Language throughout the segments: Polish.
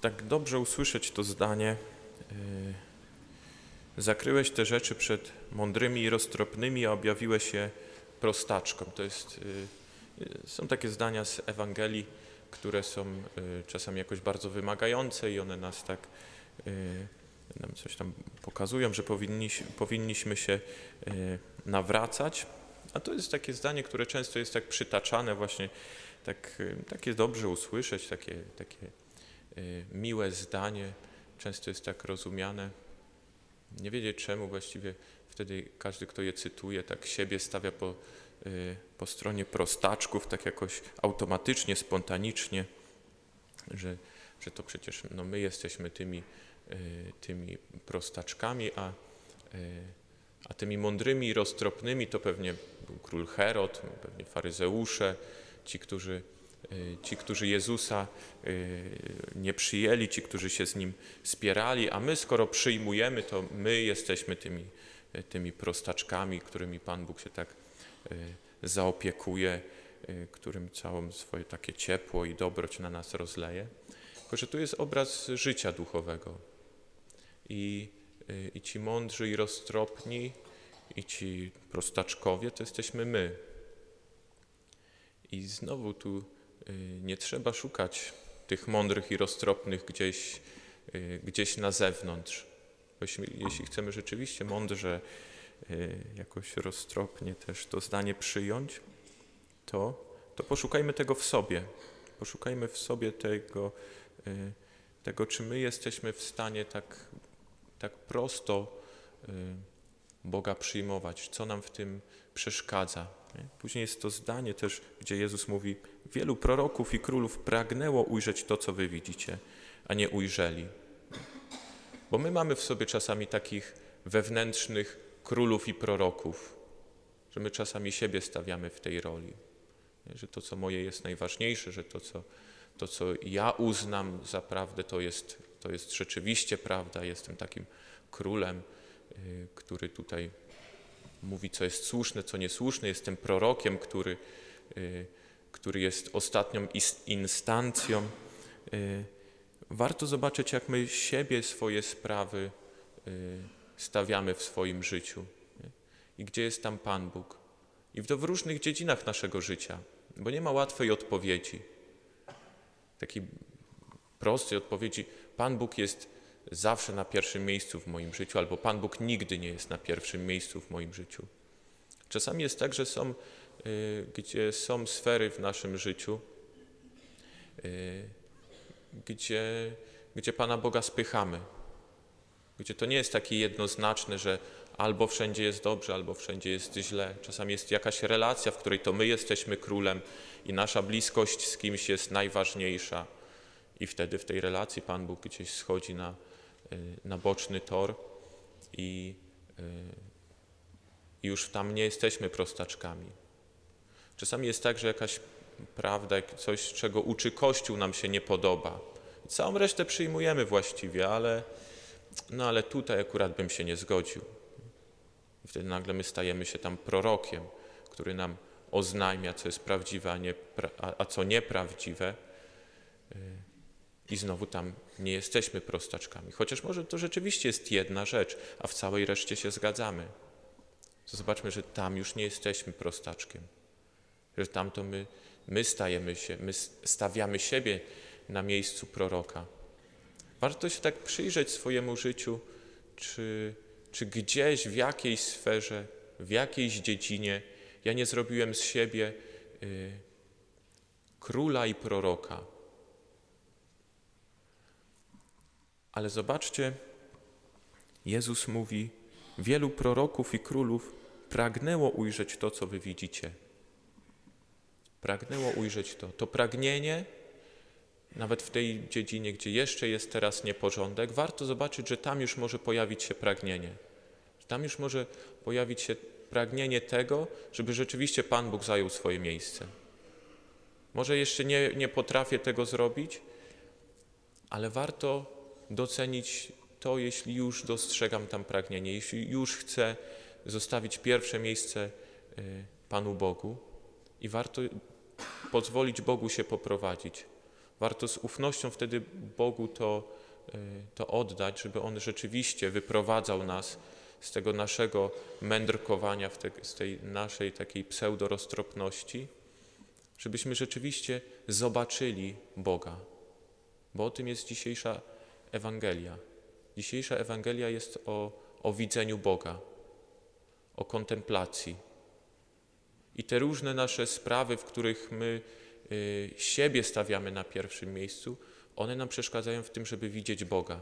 Tak dobrze usłyszeć to zdanie. y, Zakryłeś te rzeczy przed mądrymi i roztropnymi, a objawiłeś je prostaczkom. To jest, y, y, są takie zdania z Ewangelii, które są czasami jakoś bardzo wymagające i one nas tak nam coś tam pokazują, że powinniś, powinniśmy się nawracać. A to jest takie zdanie, które często jest tak przytaczane właśnie, tak, takie dobrze usłyszeć, takie, takie miłe zdanie, często jest tak rozumiane. Nie wiedzieć czemu właściwie wtedy każdy, kto je cytuje, tak siebie stawia po, y, po stronie prostaczków, tak jakoś automatycznie, spontanicznie, że, że to przecież no, my jesteśmy tymi, y, tymi prostaczkami, a, y, a tymi mądrymi i roztropnymi to pewnie był król Herod, pewnie faryzeusze, ci, którzy, y, ci, którzy Jezusa y, nie przyjęli, ci, którzy się z Nim spierali, a my skoro przyjmujemy, to my jesteśmy tymi, y, tymi prostaczkami, którymi Pan Bóg się tak y, zaopiekuje, y, którym całą swoje takie ciepło i dobroć na nas rozleje. Tylko, że tu jest obraz życia duchowego. I, y, i ci mądrzy i roztropni, i ci prostaczkowie to jesteśmy my. I znowu tu y, nie trzeba szukać tych mądrych i roztropnych gdzieś, y, gdzieś na zewnątrz. Jeśli, jeśli chcemy rzeczywiście mądrze, y, jakoś roztropnie też to zdanie przyjąć, to, to poszukajmy tego w sobie. Poszukajmy w sobie tego, y, tego, czy my jesteśmy w stanie tak, tak prosto y, Boga przyjmować, co nam w tym przeszkadza. Nie? Później jest to zdanie też, gdzie Jezus mówi: Wielu proroków i królów pragnęło ujrzeć to, co wy widzicie, a nie ujrzeli. Bo my mamy w sobie czasami takich wewnętrznych królów i proroków, że my czasami siebie stawiamy w tej roli, że to, co moje jest najważniejsze, że to, co, to, co ja uznam za prawdę, to jest, to jest rzeczywiście prawda. Jestem takim królem, y, który tutaj mówi, co jest słuszne, co niesłuszne. Jestem prorokiem, który, y, który jest ostatnią instancją. Y, Warto zobaczyć, jak my siebie, swoje sprawy y, stawiamy w swoim życiu i gdzie jest tam Pan Bóg. I to w różnych dziedzinach naszego życia, bo nie ma łatwej odpowiedzi. Takiej prostej odpowiedzi: Pan Bóg jest zawsze na pierwszym miejscu w moim życiu, albo Pan Bóg nigdy nie jest na pierwszym miejscu w moim życiu. Czasami jest tak, że są, y, gdzie są sfery w naszym życiu, y, gdzie, gdzie Pana Boga spychamy, gdzie to nie jest takie jednoznaczne, że albo wszędzie jest dobrze, albo wszędzie jest źle. Czasami jest jakaś relacja, w której to my jesteśmy królem i nasza bliskość z kimś jest najważniejsza. I wtedy w tej relacji Pan Bóg gdzieś schodzi na, na boczny tor i, y, już tam nie jesteśmy prostaczkami. Czasami jest tak, że jakaś prawda, coś, czego uczy Kościół, nam się nie podoba. Całą resztę przyjmujemy właściwie, ale, no ale tutaj akurat bym się nie zgodził. I wtedy nagle my stajemy się tam prorokiem, który nam oznajmia, co jest prawdziwe, a, nie, a, a co nieprawdziwe. I znowu tam nie jesteśmy prostaczkami. Chociaż może to rzeczywiście jest jedna rzecz, a w całej reszcie się zgadzamy. To zobaczmy, że tam już nie jesteśmy prostaczkiem. Że tam to my, my stajemy się, my stawiamy siebie na miejscu proroka. Warto się tak przyjrzeć swojemu życiu, czy, czy gdzieś w jakiejś sferze, w jakiejś dziedzinie ja nie zrobiłem z siebie y, króla i proroka. Ale zobaczcie, Jezus mówi: Wielu proroków i królów pragnęło ujrzeć to, co wy widzicie. Pragnęło ujrzeć to. To pragnienie, nawet w tej dziedzinie, gdzie jeszcze jest teraz nieporządek, warto zobaczyć, że tam już może pojawić się pragnienie. Tam już może pojawić się pragnienie tego, żeby rzeczywiście Pan Bóg zajął swoje miejsce. Może jeszcze nie, nie potrafię tego zrobić, ale warto docenić to, jeśli już dostrzegam tam pragnienie, jeśli już chcę zostawić pierwsze miejsce y, Panu Bogu i warto pozwolić Bogu się poprowadzić. Warto z ufnością wtedy Bogu to, y, to oddać, żeby On rzeczywiście wyprowadzał nas z tego naszego mędrkowania, z tej naszej takiej pseudoroztropności, żebyśmy rzeczywiście zobaczyli Boga. Bo o tym jest dzisiejsza Ewangelia. Dzisiejsza Ewangelia jest o, o widzeniu Boga, o kontemplacji. I te różne nasze sprawy, w których my y, siebie stawiamy na pierwszym miejscu, one nam przeszkadzają w tym, żeby widzieć Boga.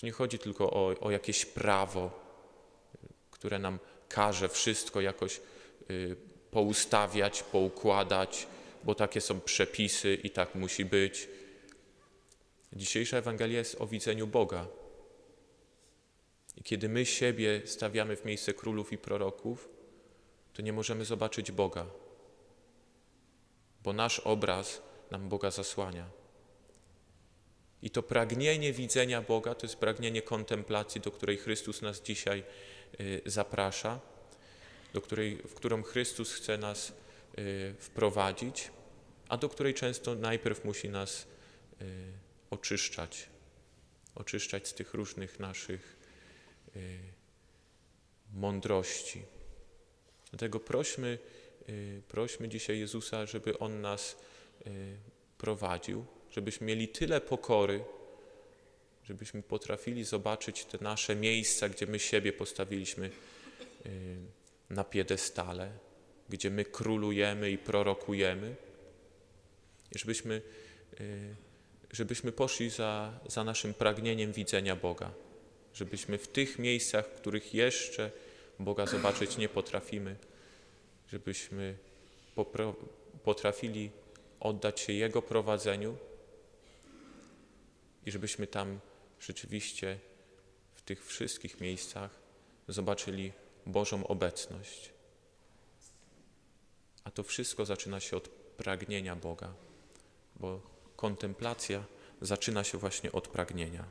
Tu nie chodzi tylko o, o jakieś prawo, które nam każe wszystko jakoś y, poustawiać, poukładać, bo takie są przepisy i tak musi być. Dzisiejsza Ewangelia jest o widzeniu Boga. I kiedy my siebie stawiamy w miejsce królów i proroków, to nie możemy zobaczyć Boga, bo nasz obraz nam Boga zasłania. I to pragnienie widzenia Boga to jest pragnienie kontemplacji, do której Chrystus nas dzisiaj y, zaprasza, do której, w którą Chrystus chce nas y, wprowadzić, a do której często najpierw musi nas y, oczyszczać, oczyszczać z tych różnych naszych mądrości. Dlatego prośmy, prośmy dzisiaj Jezusa, żeby On nas prowadził, żebyśmy mieli tyle pokory, żebyśmy potrafili zobaczyć te nasze miejsca, gdzie my siebie postawiliśmy y, na piedestale, gdzie my królujemy i prorokujemy, i żebyśmy, y, żebyśmy poszli za, za naszym pragnieniem widzenia Boga, żebyśmy w tych miejscach, w których jeszcze Boga zobaczyć nie potrafimy, żebyśmy potrafili oddać się Jego prowadzeniu i żebyśmy tam rzeczywiście w tych wszystkich miejscach zobaczyli Bożą obecność. A to wszystko zaczyna się od pragnienia Boga, bo kontemplacja zaczyna się właśnie od pragnienia.